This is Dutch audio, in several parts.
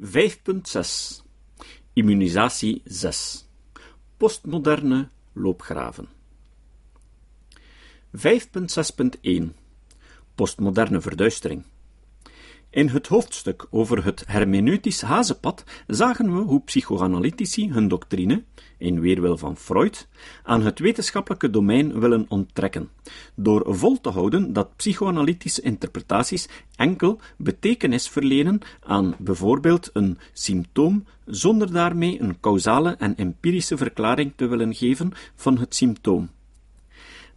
5.6 Immunisatie 6 Postmoderne loopgraven. 5.6.1 Postmoderne verduistering in het hoofdstuk over het hermeneutisch hazenpad zagen we hoe psychoanalytici hun doctrine, in weerwil van Freud, aan het wetenschappelijke domein willen onttrekken, door vol te houden dat psychoanalytische interpretaties enkel betekenis verlenen aan bijvoorbeeld een symptoom, zonder daarmee een causale en empirische verklaring te willen geven van het symptoom.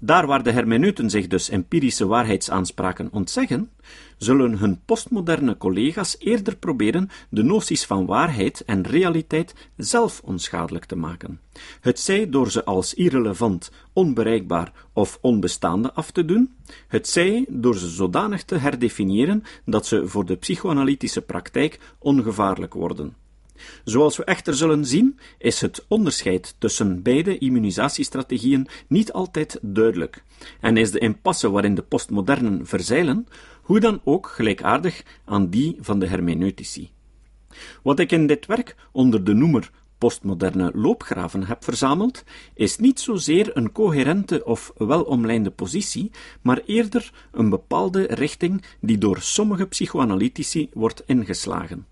Daar waar de hermeneuten zich dus empirische waarheidsaanspraken ontzeggen, zullen hun postmoderne collega's eerder proberen de noties van waarheid en realiteit zelf onschadelijk te maken. Het zij door ze als irrelevant, onbereikbaar of onbestaande af te doen, het zij door ze zodanig te herdefiniëren dat ze voor de psychoanalytische praktijk ongevaarlijk worden. Zoals we echter zullen zien, is het onderscheid tussen beide immunisatiestrategieën niet altijd duidelijk, en is de impasse waarin de postmodernen verzeilen, hoe dan ook gelijkaardig aan die van de hermeneutici. Wat ik in dit werk onder de noemer postmoderne loopgraven heb verzameld, is niet zozeer een coherente of welomlijnde positie, maar eerder een bepaalde richting die door sommige psychoanalytici wordt ingeslagen.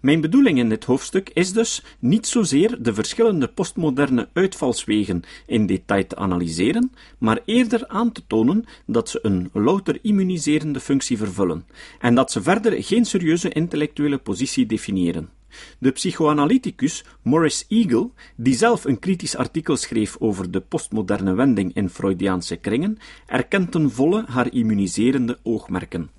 Mijn bedoeling in dit hoofdstuk is dus niet zozeer de verschillende postmoderne uitvalswegen in detail te analyseren, maar eerder aan te tonen dat ze een louter immuniserende functie vervullen en dat ze verder geen serieuze intellectuele positie definiëren. De psychoanalyticus Maurice Eagle, die zelf een kritisch artikel schreef over de postmoderne wending in Freudiaanse kringen, erkent ten volle haar immuniserende oogmerken.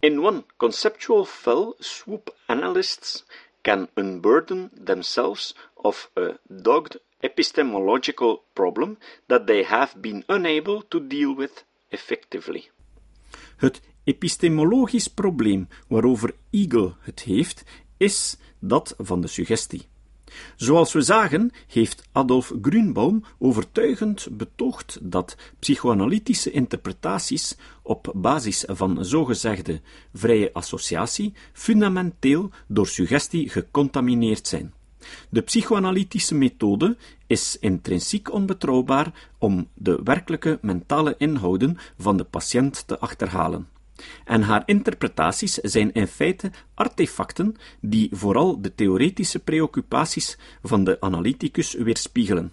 In one conceptual fell swoop analysts can unburden themselves of a dogged epistemological problem that they have been unable to deal with effectively. Het epistemologisch probleem waarover Eagle het heeft, is dat van de suggestie. Zoals we zagen, heeft Adolf Grünbaum overtuigend betoogd dat psychoanalytische interpretaties op basis van zogezegde vrije associatie fundamenteel door suggestie gecontamineerd zijn. De psychoanalytische methode is intrinsiek onbetrouwbaar om de werkelijke mentale inhouden van de patiënt te achterhalen en haar interpretaties zijn in feite artefacten die vooral de theoretische preoccupaties van de analyticus weerspiegelen.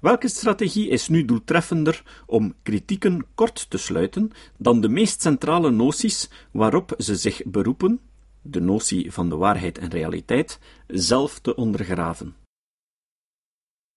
Welke strategie is nu doeltreffender om kritieken kort te sluiten dan de meest centrale noties waarop ze zich beroepen, de notie van de waarheid en realiteit, zelf te ondergraven?